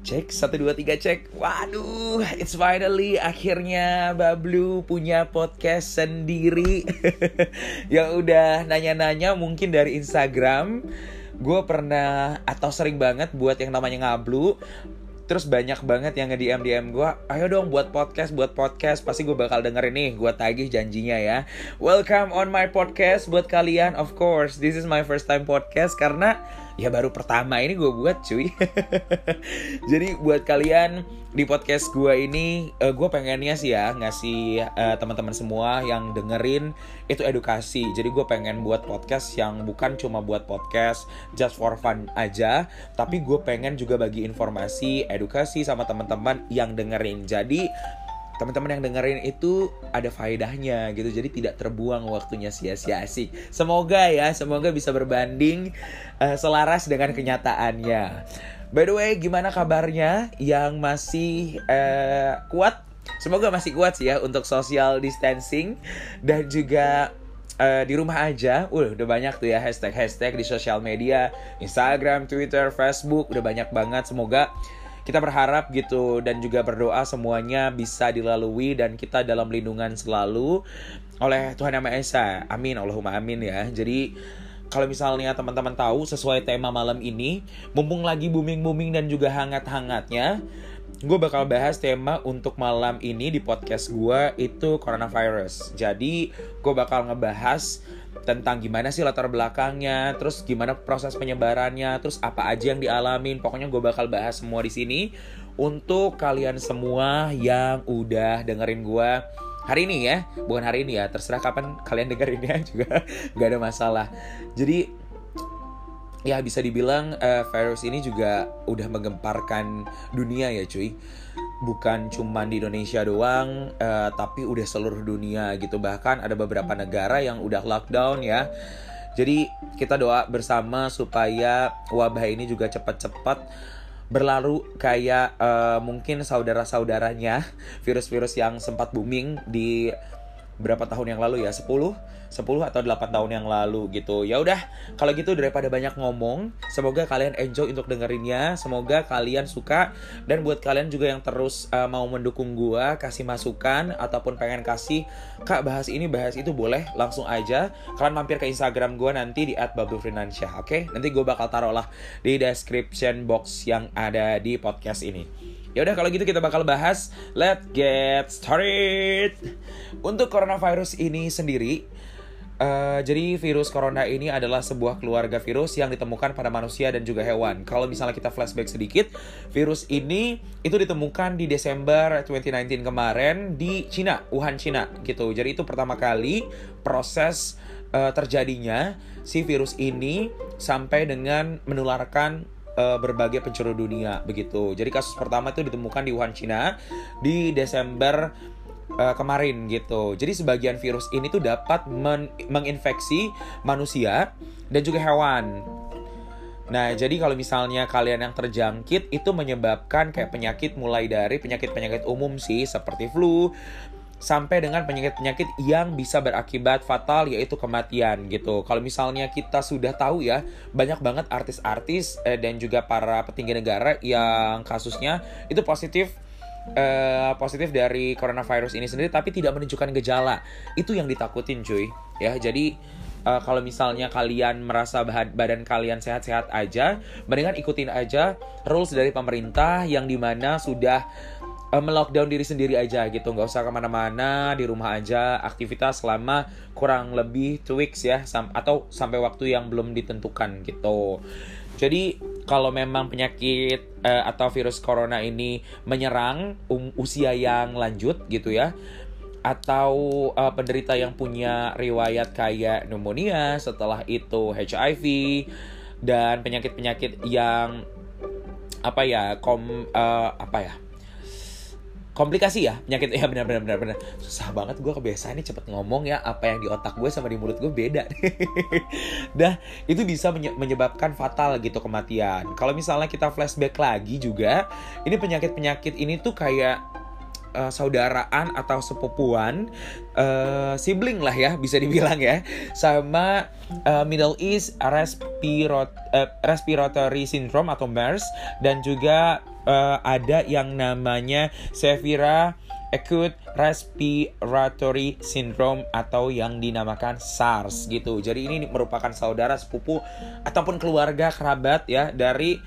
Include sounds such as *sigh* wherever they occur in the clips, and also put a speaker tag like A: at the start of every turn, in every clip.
A: Cek, satu dua tiga cek. Waduh, it's finally akhirnya Bablu punya podcast sendiri. *laughs* Yang udah nanya-nanya mungkin dari Instagram. Gue pernah atau sering banget buat yang namanya ngablu. Terus banyak banget yang nge-DM DM gue Ayo dong buat podcast, buat podcast. Pasti gue bakal dengerin nih, gue tagih janjinya ya. Welcome on my podcast buat kalian. Of course, this is my first time podcast Karena ya baru pertama ini gue buat cuy. *laughs* Jadi buat kalian di podcast gue ini uh, gue pengennya sih ya ngasih uh, teman-teman semua yang dengerin itu edukasi. Jadi gue pengen buat podcast yang bukan cuma buat podcast just for fun aja tapi gue pengen juga bagi informasi edukasi sama teman-teman yang dengerin. Jadi teman-teman yang dengerin itu ada faedahnya gitu. Jadi tidak terbuang waktunya sia-sia sih. Semoga ya semoga bisa berbanding uh, selaras dengan kenyataannya. By the way gimana kabarnya yang masih uh, kuat? Semoga masih kuat sih ya untuk social distancing dan juga uh, di rumah aja, uh, udah banyak tuh ya hashtag-hashtag di sosial media, Instagram, Twitter, Facebook, udah banyak banget. Semoga kita berharap gitu dan juga berdoa semuanya bisa dilalui dan kita dalam lindungan selalu oleh Tuhan Yang Maha Esa. Amin, Allahumma amin ya. Jadi kalau misalnya teman-teman tahu sesuai tema malam ini, mumpung lagi booming-booming dan juga hangat-hangatnya, gue bakal bahas tema untuk malam ini di podcast gue itu coronavirus. Jadi gue bakal ngebahas tentang gimana sih latar belakangnya, terus gimana proses penyebarannya, terus apa aja yang dialamin. Pokoknya gue bakal bahas semua di sini untuk kalian semua yang udah dengerin gue hari ini ya, bukan hari ini ya, terserah kapan kalian dengerinnya *laughs* juga gak ada masalah. Jadi ya bisa dibilang uh, virus ini juga udah menggemparkan dunia ya cuy bukan cuma di Indonesia doang, uh, tapi udah seluruh dunia gitu. Bahkan ada beberapa negara yang udah lockdown ya. Jadi kita doa bersama supaya wabah ini juga cepat-cepat berlalu kayak uh, mungkin saudara-saudaranya virus-virus yang sempat booming di berapa tahun yang lalu ya 10 10 atau 8 tahun yang lalu gitu. Ya udah, kalau gitu daripada banyak ngomong, semoga kalian enjoy untuk dengerinnya, semoga kalian suka dan buat kalian juga yang terus uh, mau mendukung gua, kasih masukan ataupun pengen kasih Kak bahas ini, bahas itu boleh langsung aja. Kalian mampir ke Instagram gua nanti di @bablufinansyah, oke? Okay? Nanti gua bakal taruh lah di description box yang ada di podcast ini. Ya udah kalau gitu kita bakal bahas. Let's get started. Untuk coronavirus ini sendiri, Uh, jadi virus corona ini adalah sebuah keluarga virus yang ditemukan pada manusia dan juga hewan. Kalau misalnya kita flashback sedikit, virus ini itu ditemukan di Desember 2019 kemarin di Cina, Wuhan, Cina gitu. Jadi itu pertama kali proses uh, terjadinya si virus ini sampai dengan menularkan uh, berbagai penjuru dunia begitu. Jadi kasus pertama itu ditemukan di Wuhan, Cina di Desember uh, kemarin gitu. Jadi sebagian virus ini tuh dapat men menginfeksi manusia dan juga hewan. Nah, jadi kalau misalnya kalian yang terjangkit itu menyebabkan kayak penyakit mulai dari penyakit-penyakit umum sih seperti flu sampai dengan penyakit-penyakit yang bisa berakibat fatal yaitu kematian gitu. Kalau misalnya kita sudah tahu ya, banyak banget artis-artis eh, dan juga para petinggi negara yang kasusnya itu positif uh, positif dari coronavirus ini sendiri tapi tidak menunjukkan gejala. Itu yang ditakutin cuy. Ya, jadi uh, kalau misalnya kalian merasa badan kalian sehat-sehat aja, mendingan ikutin aja rules dari pemerintah yang di mana sudah uh, melockdown diri sendiri aja gitu, nggak usah ke mana-mana, di rumah aja, aktivitas selama kurang lebih two weeks ya, sam atau sampai waktu yang belum ditentukan gitu. Jadi kalau memang penyakit uh, atau virus corona ini menyerang um, usia yang lanjut gitu ya atau uh, penderita yang punya riwayat kayak pneumonia, setelah itu HIV dan penyakit-penyakit yang apa ya kom uh, apa ya komplikasi ya penyakit *laughs* ya benar benar benar benar. Susah banget gue kebiasaan nih cepet ngomong ya apa yang di otak gue sama di mulut gue beda. *laughs* Dah itu bisa menyebabkan fatal gitu kematian. Kalau misalnya kita flashback lagi juga ini penyakit penyakit ini tuh kayak uh, saudaraan atau sepupuan uh, sibling lah ya bisa dibilang ya sama uh, Middle East Respirot uh, Respiratory Syndrome atau MERS dan juga uh, ada yang namanya severe acute respiratory syndrome atau yang dinamakan SARS gitu. Jadi ini merupakan saudara sepupu ataupun keluarga kerabat ya dari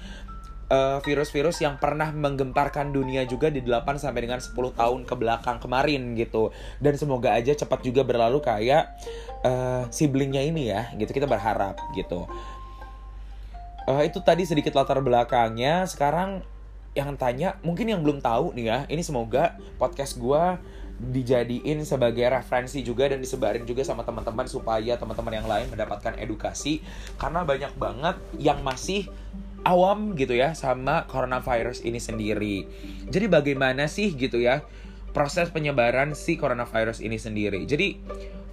A: eh, virus-virus yang pernah menggemparkan dunia juga di 8 sampai dengan 10 tahun ke belakang kemarin gitu. Dan semoga aja cepat juga berlalu kayak uh, siblingnya ini ya, gitu kita berharap gitu. Uh, itu tadi sedikit latar belakangnya. Sekarang yang tanya mungkin yang belum tahu nih ya ini semoga podcast gue dijadiin sebagai referensi juga dan disebarin juga sama teman-teman supaya teman-teman yang lain mendapatkan edukasi karena banyak banget yang masih awam gitu ya sama coronavirus ini sendiri. Jadi bagaimana sih gitu ya proses penyebaran si coronavirus ini sendiri. Jadi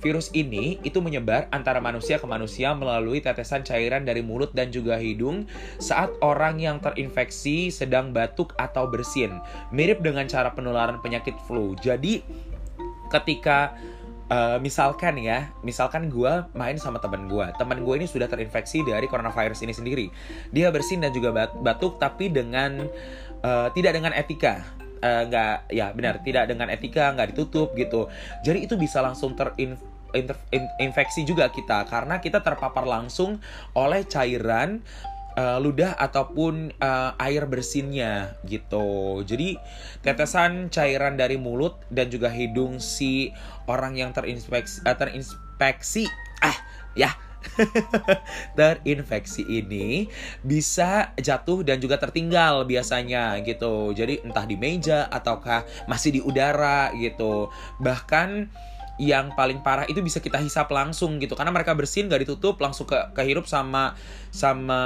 A: Virus ini itu menyebar antara manusia ke manusia melalui tetesan cairan dari mulut dan juga hidung saat orang yang terinfeksi sedang batuk atau bersin. Mirip dengan cara penularan penyakit flu. Jadi ketika Uh, misalkan ya, misalkan gue main sama teman gue, teman gue ini sudah terinfeksi dari coronavirus ini sendiri. Dia bersin dan juga batuk, tapi dengan uh, tidak dengan etika uh, nggak ya benar tidak dengan etika nggak ditutup gitu jadi itu bisa langsung terinfeksi juga kita karena kita terpapar langsung oleh cairan uh, ludah ataupun uh, air bersinnya gitu. Jadi tetesan cairan dari mulut dan juga hidung si orang yang terinfeksi uh, terinfeksi ah ya *laughs* terinfeksi ini bisa jatuh dan juga tertinggal biasanya gitu. Jadi entah di meja ataukah masih di udara gitu. Bahkan yang paling parah itu bisa kita hisap langsung gitu. Karena mereka bersin gak ditutup langsung ke kehirup sama sama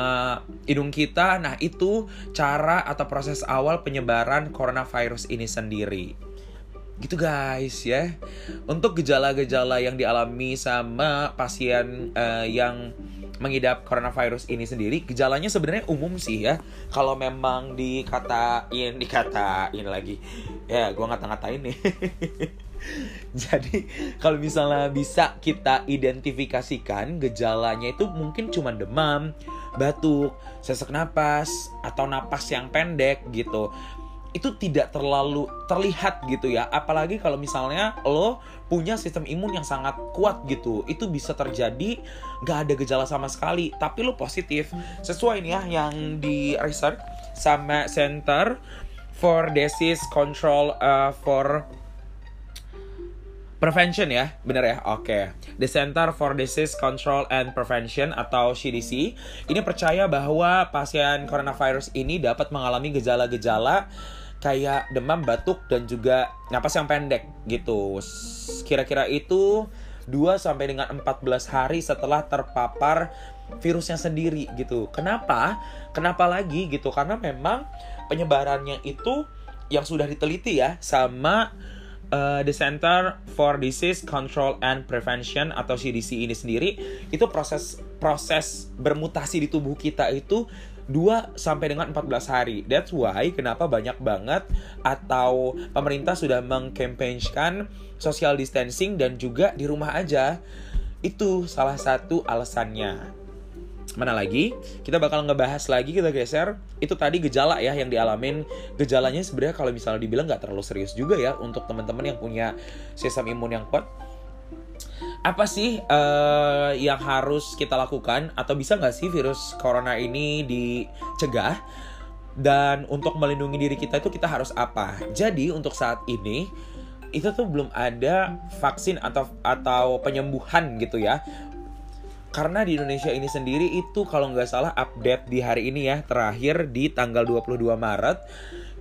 A: hidung kita. Nah itu cara atau proses awal penyebaran coronavirus ini sendiri. Gitu guys ya. Untuk gejala-gejala yang dialami sama pasien uh, yang mengidap coronavirus ini sendiri gejalanya sebenarnya umum sih ya. Kalau memang dikatain dikatain lagi. Ya gue ngata-ngatain nih *laughs* *laughs* jadi kalau misalnya bisa kita identifikasikan gejalanya itu mungkin cuma demam batuk sesak napas atau napas yang pendek gitu. Itu tidak terlalu terlihat gitu ya. Apalagi kalau misalnya lo punya sistem imun yang sangat kuat gitu. Itu bisa terjadi nggak ada gejala sama sekali. Tapi lo positif. Sesuai nih ya yang di research sama Center for Disease Control uh, for Prevention ya, bener ya? Oke. Okay. The Center for Disease Control and Prevention atau CDC ini percaya bahwa pasien coronavirus ini dapat mengalami gejala-gejala kayak demam, batuk dan juga napas yang pendek gitu. Kira-kira itu 2 sampai dengan 14 hari setelah terpapar virusnya sendiri gitu. Kenapa? Kenapa lagi gitu? Karena memang penyebarannya itu yang sudah diteliti ya sama uh, the Center for Disease Control and Prevention atau CDC ini sendiri itu proses proses bermutasi di tubuh kita itu 2 sampai dengan 14 hari. That's why kenapa banyak banget atau pemerintah sudah mengkampanyekan social distancing dan juga di rumah aja. Itu salah satu alasannya. Mana lagi? Kita bakal ngebahas lagi kita geser. Itu tadi gejala ya yang dialamin. Gejalanya sebenarnya kalau misalnya dibilang nggak terlalu serius juga ya untuk teman-teman yang punya sistem imun yang kuat apa sih uh, yang harus kita lakukan atau bisa nggak sih virus corona ini dicegah dan untuk melindungi diri kita itu kita harus apa jadi untuk saat ini itu tuh belum ada vaksin atau atau penyembuhan gitu ya karena di Indonesia ini sendiri itu kalau nggak salah update di hari ini ya terakhir di tanggal 22 Maret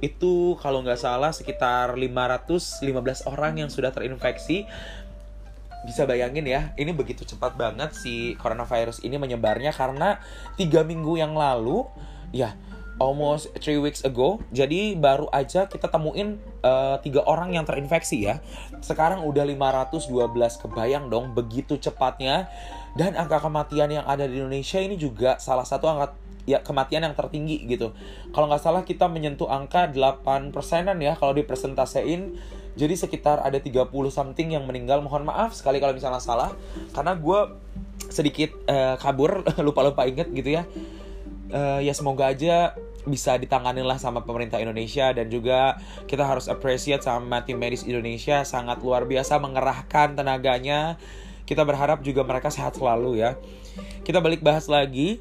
A: itu kalau nggak salah sekitar 515 orang yang sudah terinfeksi bisa bayangin ya, ini begitu cepat banget si coronavirus ini menyebarnya karena tiga minggu yang lalu, ya almost three weeks ago, jadi baru aja kita temuin uh, tiga orang yang terinfeksi ya. Sekarang udah 512 kebayang dong begitu cepatnya dan angka kematian yang ada di Indonesia ini juga salah satu angka ya kematian yang tertinggi gitu. Kalau nggak salah kita menyentuh angka 8 persenan ya kalau dipresentasein jadi sekitar ada 30 something yang meninggal. Mohon maaf sekali kalau misalnya salah karena gue sedikit uh, kabur *laughs* lupa-lupa inget gitu ya. Uh, ya semoga aja bisa ditangani lah sama pemerintah Indonesia dan juga kita harus appreciate sama tim medis Indonesia sangat luar biasa mengerahkan tenaganya. Kita berharap juga mereka sehat selalu ya. Kita balik bahas lagi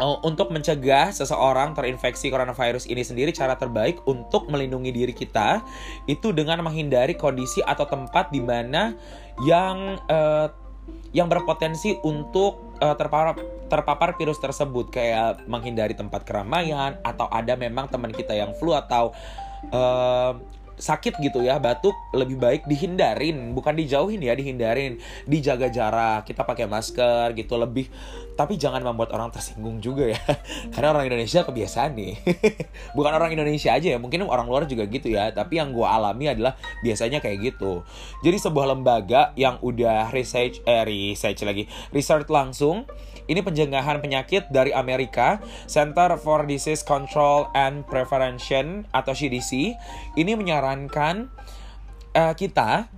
A: uh, untuk mencegah seseorang terinfeksi coronavirus ini sendiri cara terbaik untuk melindungi diri kita itu dengan menghindari kondisi atau tempat di mana yang uh, yang berpotensi untuk uh, terpapar terpapar virus tersebut kayak menghindari tempat keramaian atau ada memang teman kita yang flu atau uh, sakit gitu ya batuk lebih baik dihindarin. Bukan dijauhin ya dihindarin. Dijaga jarak kita pakai masker gitu lebih. Tapi jangan membuat orang tersinggung juga ya. *laughs* Karena orang Indonesia kebiasaan nih. *laughs* Bukan orang Indonesia aja ya mungkin orang luar juga gitu ya. Tapi yang gue alami adalah biasanya kayak gitu. Jadi sebuah lembaga yang udah research eh research lagi. Research langsung ini pencegahan penyakit dari Amerika, Center for Disease Control and Prevention atau CDC. Ini menyarankan uh, kita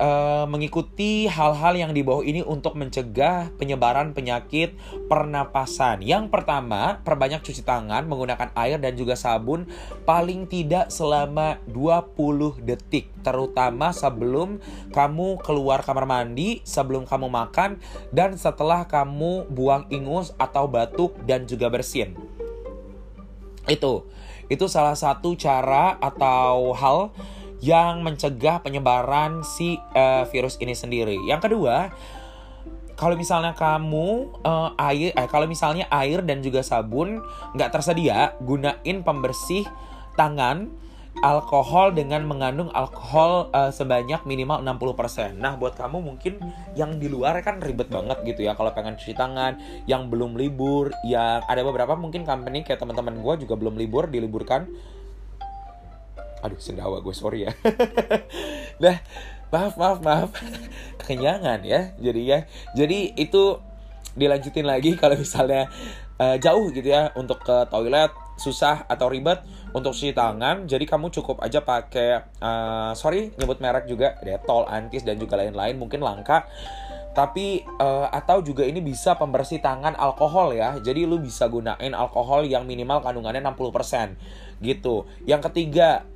A: uh, mengikuti hal-hal yang di bawah ini untuk mencegah penyebaran penyakit pernapasan. Yang pertama, perbanyak cuci tangan menggunakan air dan juga sabun paling tidak selama 20 detik, terutama sebelum kamu keluar kamar mandi, sebelum kamu makan dan setelah kamu buang ingus atau batuk dan juga bersin. Itu. Itu salah satu cara atau hal yang mencegah penyebaran si uh, virus ini sendiri. Yang kedua, kalau misalnya kamu uh, air, eh, kalau misalnya air dan juga sabun nggak tersedia, gunain pembersih tangan alkohol dengan mengandung alkohol uh, sebanyak minimal 60%. Nah, buat kamu mungkin yang di luar kan ribet banget gitu ya kalau pengen cuci tangan, yang belum libur, yang ada beberapa mungkin company kayak teman-teman gue juga belum libur, diliburkan aduh sendawa gue sorry ya. *laughs* Nah maaf maaf maaf. Kenyangan ya jadi ya. Jadi itu dilanjutin lagi kalau misalnya uh, jauh gitu ya untuk ke toilet susah atau ribet untuk cuci tangan. Jadi kamu cukup aja pakai uh, sorry nyebut merek juga detol antis dan juga lain-lain mungkin langka tapi uh, atau juga ini bisa pembersih tangan alkohol ya. Jadi lu bisa gunain alkohol yang minimal kandungannya 60% gitu. Yang ketiga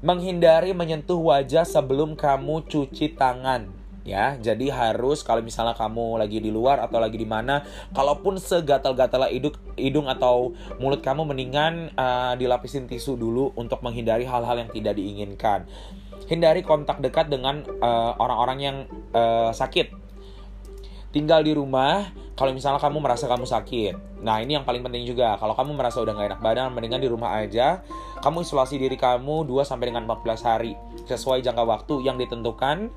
A: menghindari menyentuh wajah sebelum kamu cuci tangan ya. Jadi harus kalau misalnya kamu lagi di luar atau lagi di mana kalaupun segatal-gatal hidung hidung atau mulut kamu mendingan uh, dilapisin tisu dulu untuk menghindari hal-hal yang tidak diinginkan. Hindari kontak dekat dengan eh, orang-orang uh, yang uh, sakit tinggal di rumah kalau misalnya kamu merasa kamu sakit. Nah, ini yang paling penting juga. Kalau kamu merasa udah gak enak badan, mendingan di rumah aja. Kamu isolasi diri kamu 2 sampai dengan 14 hari sesuai jangka waktu yang ditentukan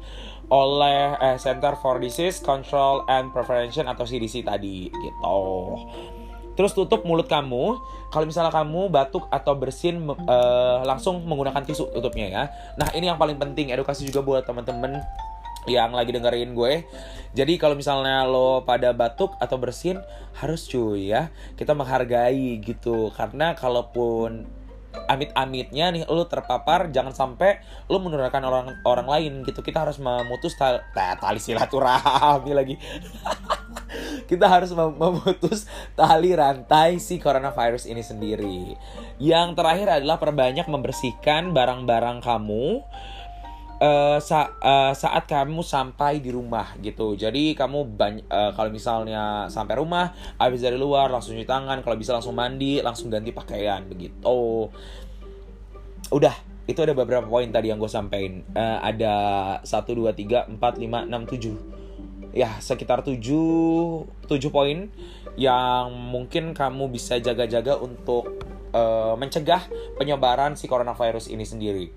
A: oleh eh, Center for Disease Control and Prevention atau CDC tadi gitu. Terus tutup mulut kamu. Kalau misalnya kamu batuk atau bersin uh, langsung menggunakan tisu tutupnya ya. Nah, ini yang paling penting edukasi juga buat teman-teman yang lagi dengerin gue. Jadi kalau misalnya lo pada batuk atau bersin harus cuy ya. Kita menghargai gitu karena kalaupun amit-amitnya nih lo terpapar jangan sampai lo menularkan orang orang lain gitu. Kita harus memutus tali, tali silaturahmi lagi. *laughs* kita harus memutus tali rantai si coronavirus ini sendiri. Yang terakhir adalah perbanyak membersihkan barang-barang kamu uh, sa uh, saat kamu sampai di rumah gitu. Jadi kamu uh, kalau misalnya sampai rumah, habis dari luar langsung cuci tangan, kalau bisa langsung mandi, langsung ganti pakaian begitu. Udah, itu ada beberapa poin tadi yang gue sampaikan. Uh, ada 1 2 3 4 5 6 7. Ya, sekitar 7 7 poin yang mungkin kamu bisa jaga-jaga untuk uh, mencegah penyebaran si coronavirus ini sendiri.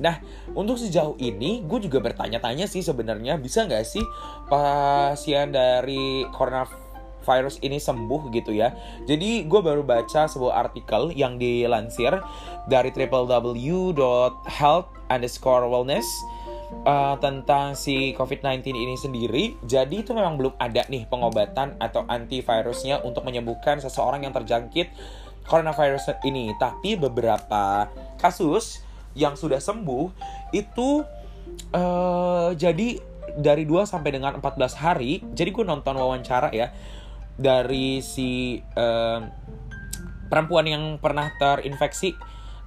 A: Nah, untuk sejauh ini gue juga bertanya-tanya sih sebenarnya bisa nggak sih pasien dari coronavirus ini sembuh gitu ya. Jadi gue baru baca sebuah artikel yang dilansir dari www.health underscore wellness uh, tentang si COVID-19 ini sendiri. Jadi itu memang belum ada nih pengobatan atau antivirusnya untuk menyembuhkan seseorang yang terjangkit coronavirus ini. Tapi beberapa kasus yang sudah sembuh itu uh, jadi dari 2 sampai dengan 14 hari. Jadi gue nonton wawancara ya dari si uh, perempuan yang pernah terinfeksi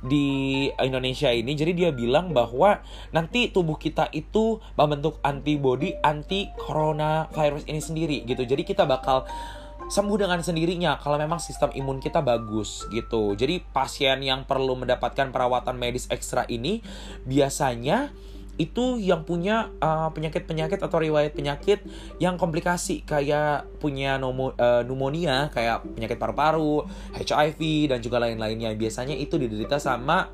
A: di Indonesia ini jadi dia bilang bahwa nanti tubuh kita itu membentuk antibody anti coronavirus ini sendiri gitu jadi kita bakal sembuh dengan sendirinya kalau memang sistem imun kita bagus gitu jadi pasien yang perlu mendapatkan perawatan medis ekstra ini biasanya itu yang punya uh, penyakit-penyakit atau riwayat penyakit yang komplikasi kayak punya nomo, uh, pneumonia kayak penyakit paru-paru, HIV dan juga lain-lainnya. Biasanya itu diderita sama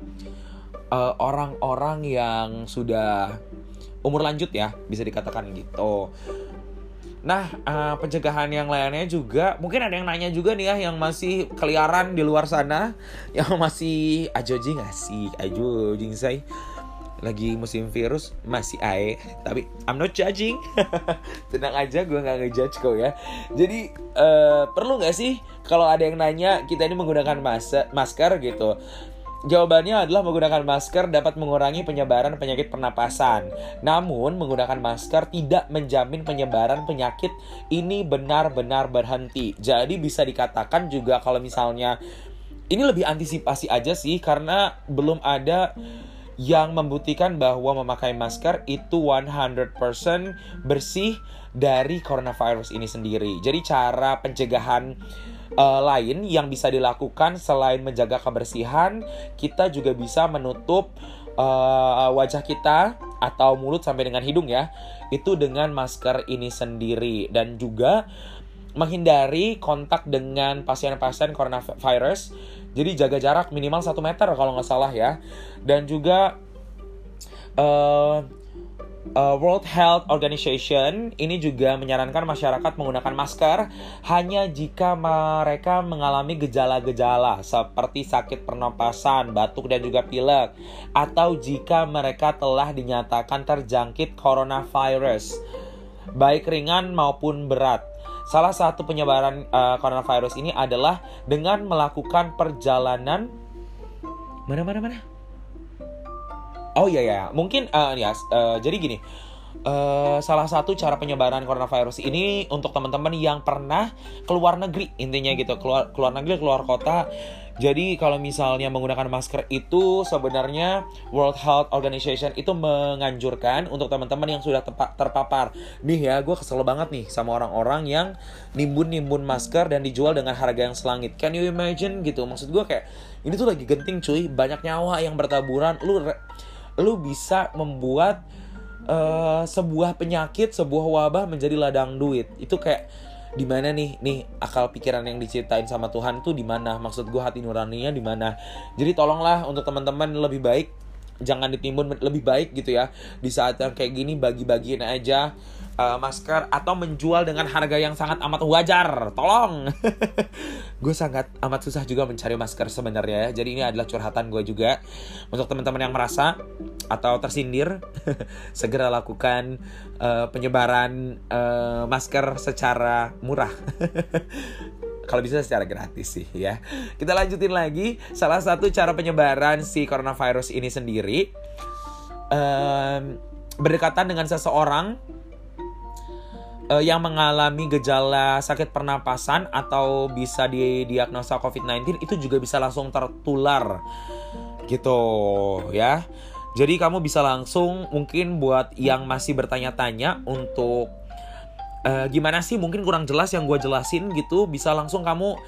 A: uh, orang-orang uh, yang sudah umur lanjut ya, bisa dikatakan gitu. Nah, uh, pencegahan yang lainnya juga mungkin ada yang nanya juga nih ya yang masih keliaran di luar sana, *laughs* yang masih ajoji nggak sih, ajojing saya lagi musim virus masih ae tapi I'm not judging. *laughs* Tenang aja gue nggak ngejudge kok ya. Jadi uh, perlu nggak sih kalau ada yang nanya kita ini menggunakan mas masker gitu Jawabannya adalah menggunakan masker dapat mengurangi penyebaran penyakit pernapasan. Namun, menggunakan masker tidak menjamin penyebaran penyakit ini benar-benar berhenti. Jadi bisa dikatakan juga kalau misalnya ini lebih antisipasi aja sih karena belum ada yang membuktikan bahwa memakai masker itu 100% bersih dari coronavirus ini sendiri. Jadi cara pencegahan uh, lain yang bisa dilakukan selain menjaga kebersihan, kita juga bisa menutup uh, wajah kita atau mulut sampai dengan hidung ya. Itu dengan masker ini sendiri dan juga menghindari kontak dengan pasien-pasien coronavirus. Jadi jaga jarak minimal 1 meter kalau nggak salah ya. Dan juga uh, uh, World Health Organization ini juga menyarankan masyarakat menggunakan masker hanya jika mereka mengalami gejala-gejala seperti sakit pernapasan, batuk dan juga pilek atau jika mereka telah dinyatakan terjangkit coronavirus baik ringan maupun berat. Salah satu penyebaran uh, coronavirus ini adalah dengan melakukan perjalanan mana mana mana. Oh iya ya, mungkin uh, ya uh, jadi gini. Uh, salah satu cara penyebaran coronavirus ini untuk teman-teman yang pernah keluar negeri intinya gitu keluar keluar negeri keluar kota jadi kalau misalnya menggunakan masker itu sebenarnya World Health Organization itu menganjurkan untuk teman-teman yang sudah terpapar. Nih ya, gue kesel banget nih sama orang-orang yang nimbun-nimbun masker dan dijual dengan harga yang selangit. Can you imagine gitu? Maksud gue kayak ini tuh lagi genting cuy, banyak nyawa yang bertaburan. Lu lu bisa membuat uh, sebuah penyakit, sebuah wabah menjadi ladang duit. Itu kayak di mana nih nih akal pikiran yang diciptain sama Tuhan tuh di mana maksud gue hati nuraninya di mana jadi tolonglah untuk teman-teman lebih baik jangan ditimbun lebih baik gitu ya di saat yang kayak gini bagi-bagiin aja uh, masker atau menjual dengan harga yang sangat amat wajar. Tolong. *laughs* gue sangat amat susah juga mencari masker sebenarnya. Jadi ini adalah curhatan gue juga untuk teman-teman yang merasa atau tersindir *laughs* segera lakukan uh, penyebaran uh, masker secara murah. *laughs* kalau bisa secara gratis sih ya. Kita lanjutin lagi. Salah satu cara penyebaran si coronavirus ini sendiri um, berdekatan dengan seseorang uh, yang mengalami gejala sakit pernapasan atau bisa didiagnosa COVID-19 itu juga bisa langsung tertular gitu ya. Jadi kamu bisa langsung mungkin buat yang masih bertanya-tanya untuk uh, gimana sih? Mungkin kurang jelas yang gue jelasin gitu. Bisa langsung kamu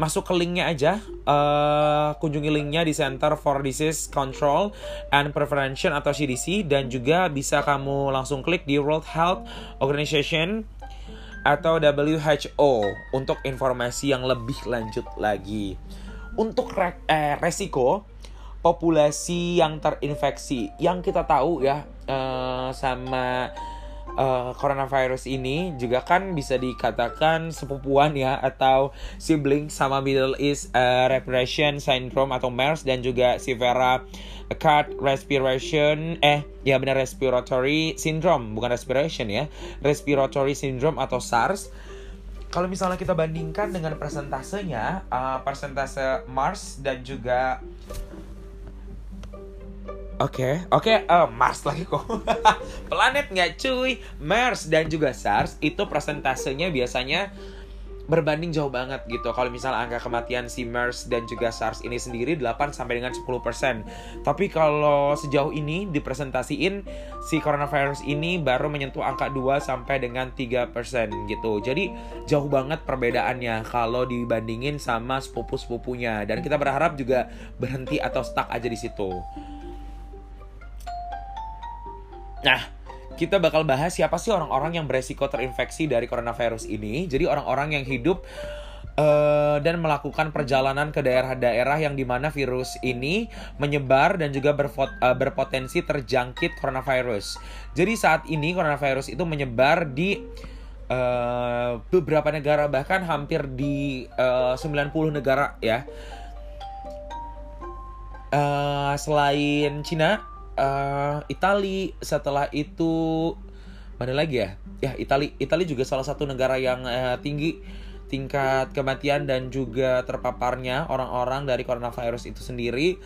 A: masuk ke linknya aja. Uh, kunjungi linknya di Center for Disease Control and Prevention atau CDC dan juga bisa kamu langsung klik di World Health Organization atau WHO untuk informasi yang lebih lanjut lagi. Untuk re eh, resiko populasi yang terinfeksi yang kita tahu ya uh, sama uh, coronavirus ini juga kan bisa dikatakan sepupuan ya atau sibling sama Middle East uh, Respiration Syndrome atau MERS dan juga Severe Acute Respiration eh ya benar Respiratory Syndrome bukan respiration ya Respiratory Syndrome atau SARS. Kalau misalnya kita bandingkan dengan persentasenya uh, persentase Mars dan juga Oke, okay, oke, okay, uh, eh, Mars lagi kok. *laughs* Planet nggak cuy, Mars dan juga SARS itu persentasenya biasanya berbanding jauh banget gitu. Kalau misalnya angka kematian si MERS dan juga SARS ini sendiri 8 sampai dengan 10%. Tapi kalau sejauh ini dipresentasiin si coronavirus ini baru menyentuh angka 2 sampai dengan 3% gitu. Jadi jauh banget perbedaannya kalau dibandingin sama sepupu-sepupunya dan kita berharap juga berhenti atau stuck aja di situ. Nah, kita bakal bahas siapa sih orang-orang yang beresiko terinfeksi dari coronavirus ini. Jadi orang-orang yang hidup uh, dan melakukan perjalanan ke daerah-daerah yang di mana virus ini menyebar dan juga uh, berpotensi terjangkit coronavirus. Jadi saat ini coronavirus itu menyebar di uh, beberapa negara bahkan hampir di uh, 90 negara ya. Uh, selain Cina, uh, Itali. Setelah itu mana lagi ya? Ya Itali. Itali juga salah satu negara yang uh, tinggi tingkat kematian dan juga terpaparnya orang-orang dari coronavirus itu sendiri.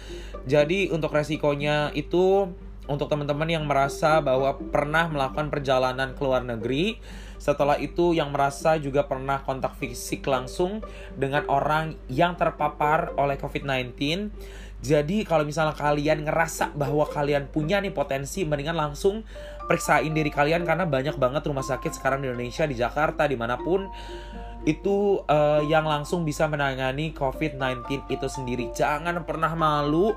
A: Jadi untuk resikonya itu untuk teman-teman yang merasa bahwa pernah melakukan perjalanan ke luar negeri, setelah itu yang merasa juga pernah kontak fisik langsung dengan orang yang terpapar oleh COVID-19 jadi kalau misalnya kalian ngerasa bahwa kalian punya nih potensi, mendingan langsung periksain diri kalian karena banyak banget rumah sakit sekarang di Indonesia, di Jakarta, di mana pun itu uh, yang langsung bisa menangani COVID-19 itu sendiri. Jangan pernah malu.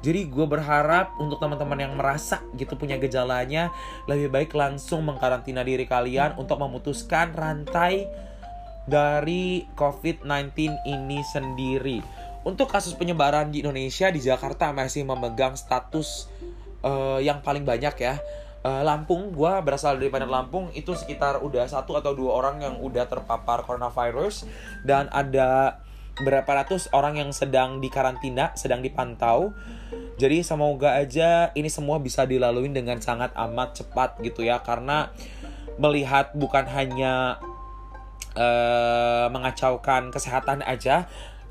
A: Jadi gue berharap untuk teman-teman yang merasa gitu punya gejalanya, lebih baik langsung mengkarantina diri kalian untuk memutuskan rantai dari COVID-19 ini sendiri. Untuk kasus penyebaran di Indonesia di Jakarta masih memegang status uh, yang paling banyak ya. Uh, Lampung, gue berasal dari Padang Lampung itu sekitar udah satu atau dua orang yang udah terpapar coronavirus dan ada berapa ratus orang yang sedang dikarantina, sedang dipantau. Jadi semoga aja ini semua bisa dilalui dengan sangat amat cepat gitu ya karena melihat bukan hanya uh, mengacaukan kesehatan aja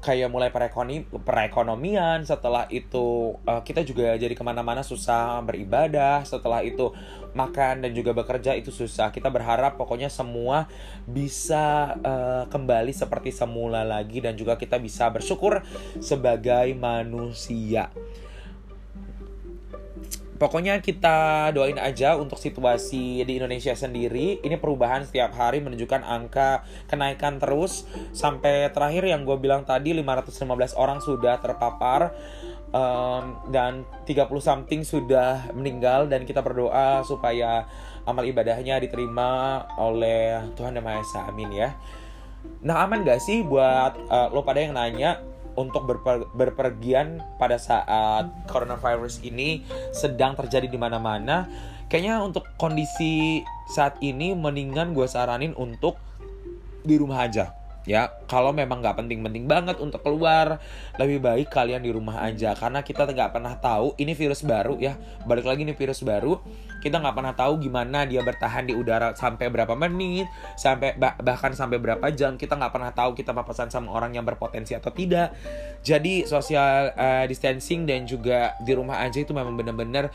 A: kayak mulai perekonomi perekonomian setelah itu uh, kita juga jadi ke mana-mana susah beribadah setelah itu makan dan juga bekerja itu susah. Kita berharap pokoknya semua bisa uh, kembali seperti semula lagi dan juga kita bisa bersyukur sebagai manusia Pokoknya kita doain aja untuk situasi di Indonesia sendiri. Ini perubahan setiap hari menunjukkan angka kenaikan terus. Sampai terakhir yang gue bilang tadi 515 orang sudah terpapar. Um, dan 30 something sudah meninggal dan kita berdoa supaya amal ibadahnya diterima oleh Tuhan Yang Maha Esa. Amin ya. Nah aman gak sih buat uh, lo pada yang nanya untuk berper, berpergian pada saat coronavirus ini sedang terjadi di mana-mana. Kayaknya untuk kondisi saat ini mendingan gue saranin untuk di rumah aja ya kalau memang nggak penting-penting banget untuk keluar lebih baik kalian di rumah aja. Karena kita nggak pernah tahu ini virus baru ya. Balik lagi nih virus baru. Kita nggak pernah tahu gimana dia bertahan di udara sampai berapa menit sampai bah bahkan sampai berapa jam. Kita nggak pernah tahu kita papasan sama orang yang berpotensi atau tidak. Jadi social uh, distancing dan juga di rumah aja itu memang benar-benar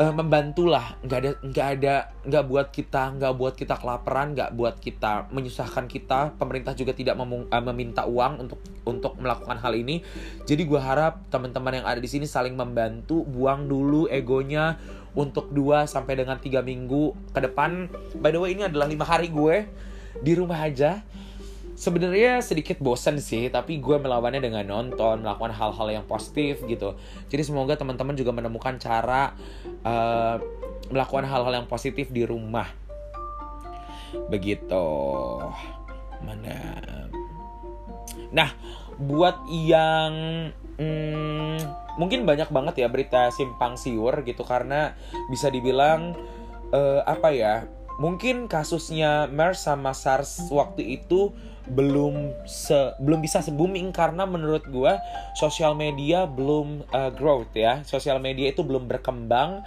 A: uh, membantulah. Nggak ada nggak ada nggak buat kita nggak buat kita kelaparan nggak buat kita menyusahkan kita. Pemerintah juga tidak memung, uh, meminta uang untuk untuk melakukan hal ini. Jadi gue harap teman-teman yang ada di sini saling membantu buang dulu egonya untuk 2 sampai dengan tiga minggu ke depan. By the way ini adalah lima hari gue di rumah aja sebenarnya sedikit bosan sih tapi gue melawannya dengan nonton melakukan hal-hal yang positif gitu. Jadi semoga teman-teman juga menemukan cara uh, melakukan hal-hal yang positif di rumah. Begitu. Mana? Nah buat yang hmm, mungkin banyak banget ya berita simpang siur gitu karena bisa dibilang uh, apa ya mungkin kasusnya MERS sama SARS waktu itu belum se belum bisa se booming karena menurut gue sosial media belum uh, growth ya. Sosial media itu belum berkembang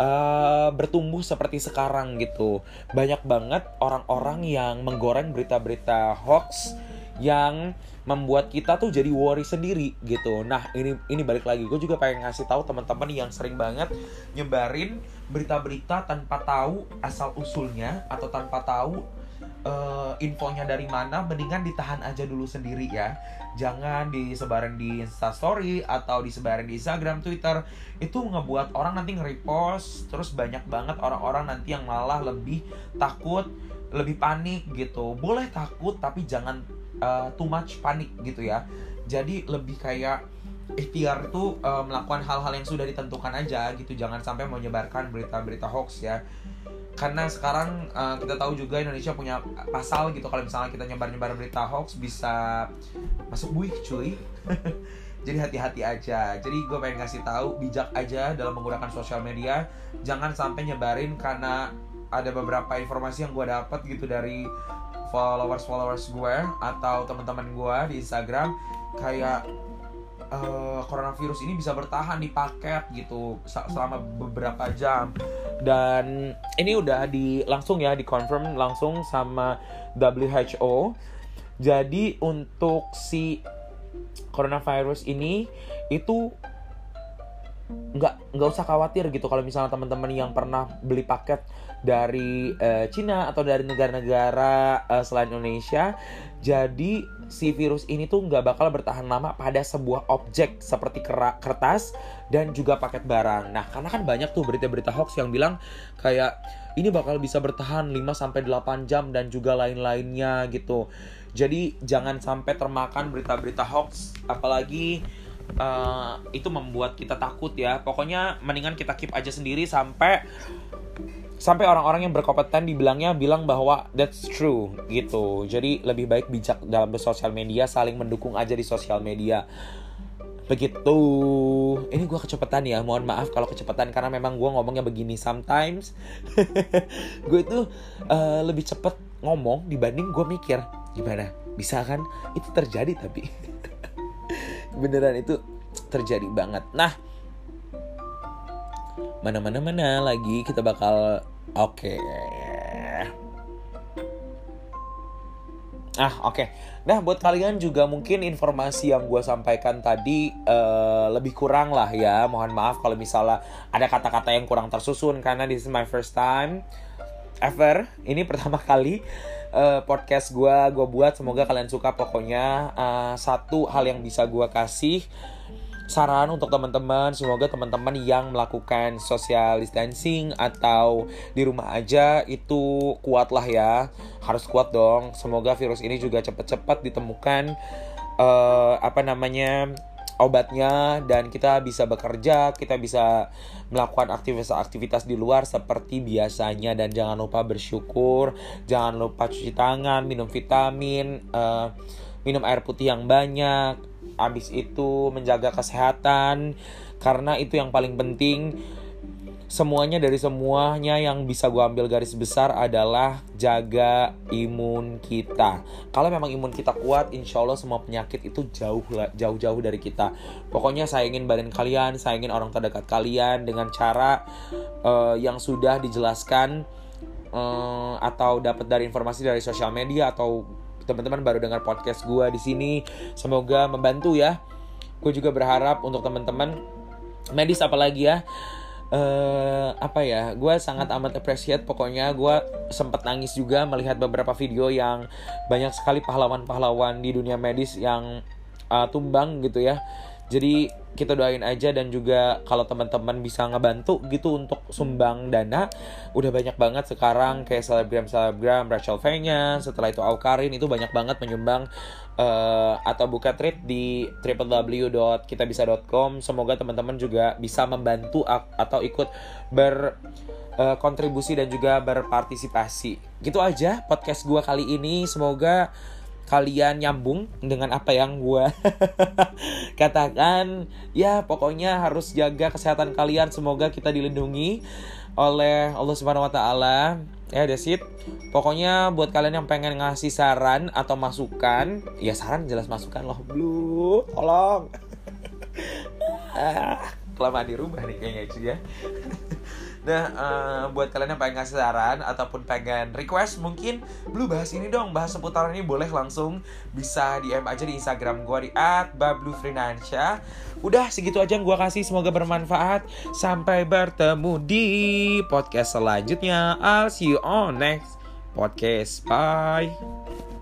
A: uh, bertumbuh seperti sekarang gitu. Banyak banget orang-orang yang menggoreng berita-berita hoax yang membuat kita tuh jadi worry sendiri gitu. Nah ini ini balik lagi, gue juga pengen ngasih tahu teman-teman yang sering banget nyebarin berita-berita tanpa tahu asal usulnya atau tanpa tahu uh, infonya dari mana mendingan ditahan aja dulu sendiri ya. Jangan disebarin di instastory atau disebarin di instagram twitter. Itu ngebuat orang nanti nge-repost terus banyak banget orang-orang nanti yang malah lebih takut lebih panik gitu. Boleh takut tapi jangan uh, too much panik gitu ya. Jadi lebih kayak ikhtiar itu uh, melakukan hal-hal yang sudah ditentukan aja gitu. Jangan sampai menyebarkan berita-berita hoax ya. Karena sekarang uh, kita tahu juga Indonesia punya pasal gitu. Kalau misalnya kita nyebar-nyebar berita hoax bisa masuk buih cuy. *laughs* Jadi hati-hati aja. Jadi gue pengen ngasih tahu bijak aja dalam menggunakan sosial media. Jangan sampai nyebarin karena ada beberapa informasi yang gue dapat gitu dari followers followers gue atau teman-teman gue di Instagram. Kayak uh, coronavirus ini bisa bertahan di paket gitu selama beberapa jam. Dan ini udah di langsung ya di confirm langsung sama WHO jadi untuk si coronavirus ini itu nggak nggak usah khawatir gitu kalau misalnya teman-teman yang pernah beli paket dari uh, Cina atau dari negara-negara uh, selain Indonesia jadi si virus ini tuh nggak bakal bertahan lama pada sebuah objek seperti kertas dan juga paket barang. Nah, karena kan banyak tuh berita-berita hoax yang bilang kayak ini bakal bisa bertahan 5 sampai 8 jam dan juga lain-lainnya gitu. Jadi jangan sampai termakan berita-berita hoax apalagi uh, itu membuat kita takut ya. Pokoknya mendingan kita keep aja sendiri sampai sampai orang-orang yang berkompeten dibilangnya bilang bahwa that's true gitu. Jadi lebih baik bijak dalam bersosial media saling mendukung aja di sosial media. Begitu. Ini gue kecepatan ya mohon maaf kalau kecepatan karena memang gue ngomongnya begini sometimes. *laughs* Gue itu uh, lebih cepet ngomong dibanding gue mikir gimana? Bisa kan? Itu terjadi tapi. *laughs* Beneran itu terjadi banget. Nah mana mana mana lagi kita bakal oke okay. ah oke okay. nah buat kalian juga mungkin informasi yang gue sampaikan tadi uh, lebih kurang lah ya mohon maaf kalau misalnya ada kata-kata yang kurang tersusun karena this is my first time ever ini *laughs* pertama kali uh, podcast gue gue buat semoga kalian suka pokoknya uh, satu hal yang bisa gue kasih saran untuk teman-teman semoga teman-teman yang melakukan social distancing atau di rumah aja itu kuat lah ya. Harus kuat dong. Semoga virus ini juga cepat-cepat ditemukan uh, apa namanya obatnya dan kita bisa bekerja, kita bisa melakukan aktivitas-aktivitas di luar seperti biasanya. Dan jangan lupa bersyukur, jangan lupa cuci tangan, minum vitamin, uh, minum air putih yang banyak, Abis itu menjaga kesehatan karena itu yang paling penting. Semuanya dari semuanya yang bisa gue ambil garis besar adalah jaga imun kita. Kalau memang imun kita kuat, insya Allah semua penyakit itu jauh jauh-jauh dari kita. Pokoknya sayangin badan kalian, sayangin orang terdekat kalian dengan cara uh, yang sudah dijelaskan uh, atau dapat dari informasi dari sosial media atau teman-teman baru dengar podcast gue di sini. Semoga membantu ya. Gue juga berharap untuk teman-teman medis apalagi ya. Uh, apa ya gue sangat amat appreciate pokoknya gue sempat nangis juga melihat beberapa video yang banyak sekali pahlawan-pahlawan di dunia medis yang uh, tumbang gitu ya jadi kita doain aja dan juga kalau teman-teman bisa ngebantu gitu untuk sumbang dana udah banyak banget sekarang kayak selebgram selebgram Rachel Fenya setelah itu Aukarin itu banyak banget menyumbang uh, atau buka trade di www.kitabisa.com semoga teman-teman juga bisa membantu atau ikut ber uh, kontribusi dan juga berpartisipasi. Gitu aja podcast gue kali ini. Semoga kalian nyambung dengan apa yang gue *laughs* katakan. Ya pokoknya harus jaga kesehatan kalian. Semoga kita dilindungi oleh Allah Subhanahu Wa Taala. Ya that's it. Pokoknya buat kalian yang pengen ngasih saran atau masukan ya saran jelas masukan loh. Blue tolong. *laughs* Ah, kelamaan di rumah nih kayaknya itu ya *laughs* Nah, uh, buat kalian yang pengen ngasih saran ataupun pengen request mungkin Blue bahas ini dong, bahas seputaran ini boleh langsung bisa DM aja di Instagram gue di @bablufrinansya. Udah segitu aja yang gue kasih, semoga bermanfaat. Sampai bertemu di podcast selanjutnya. I'll see you on next podcast. Bye.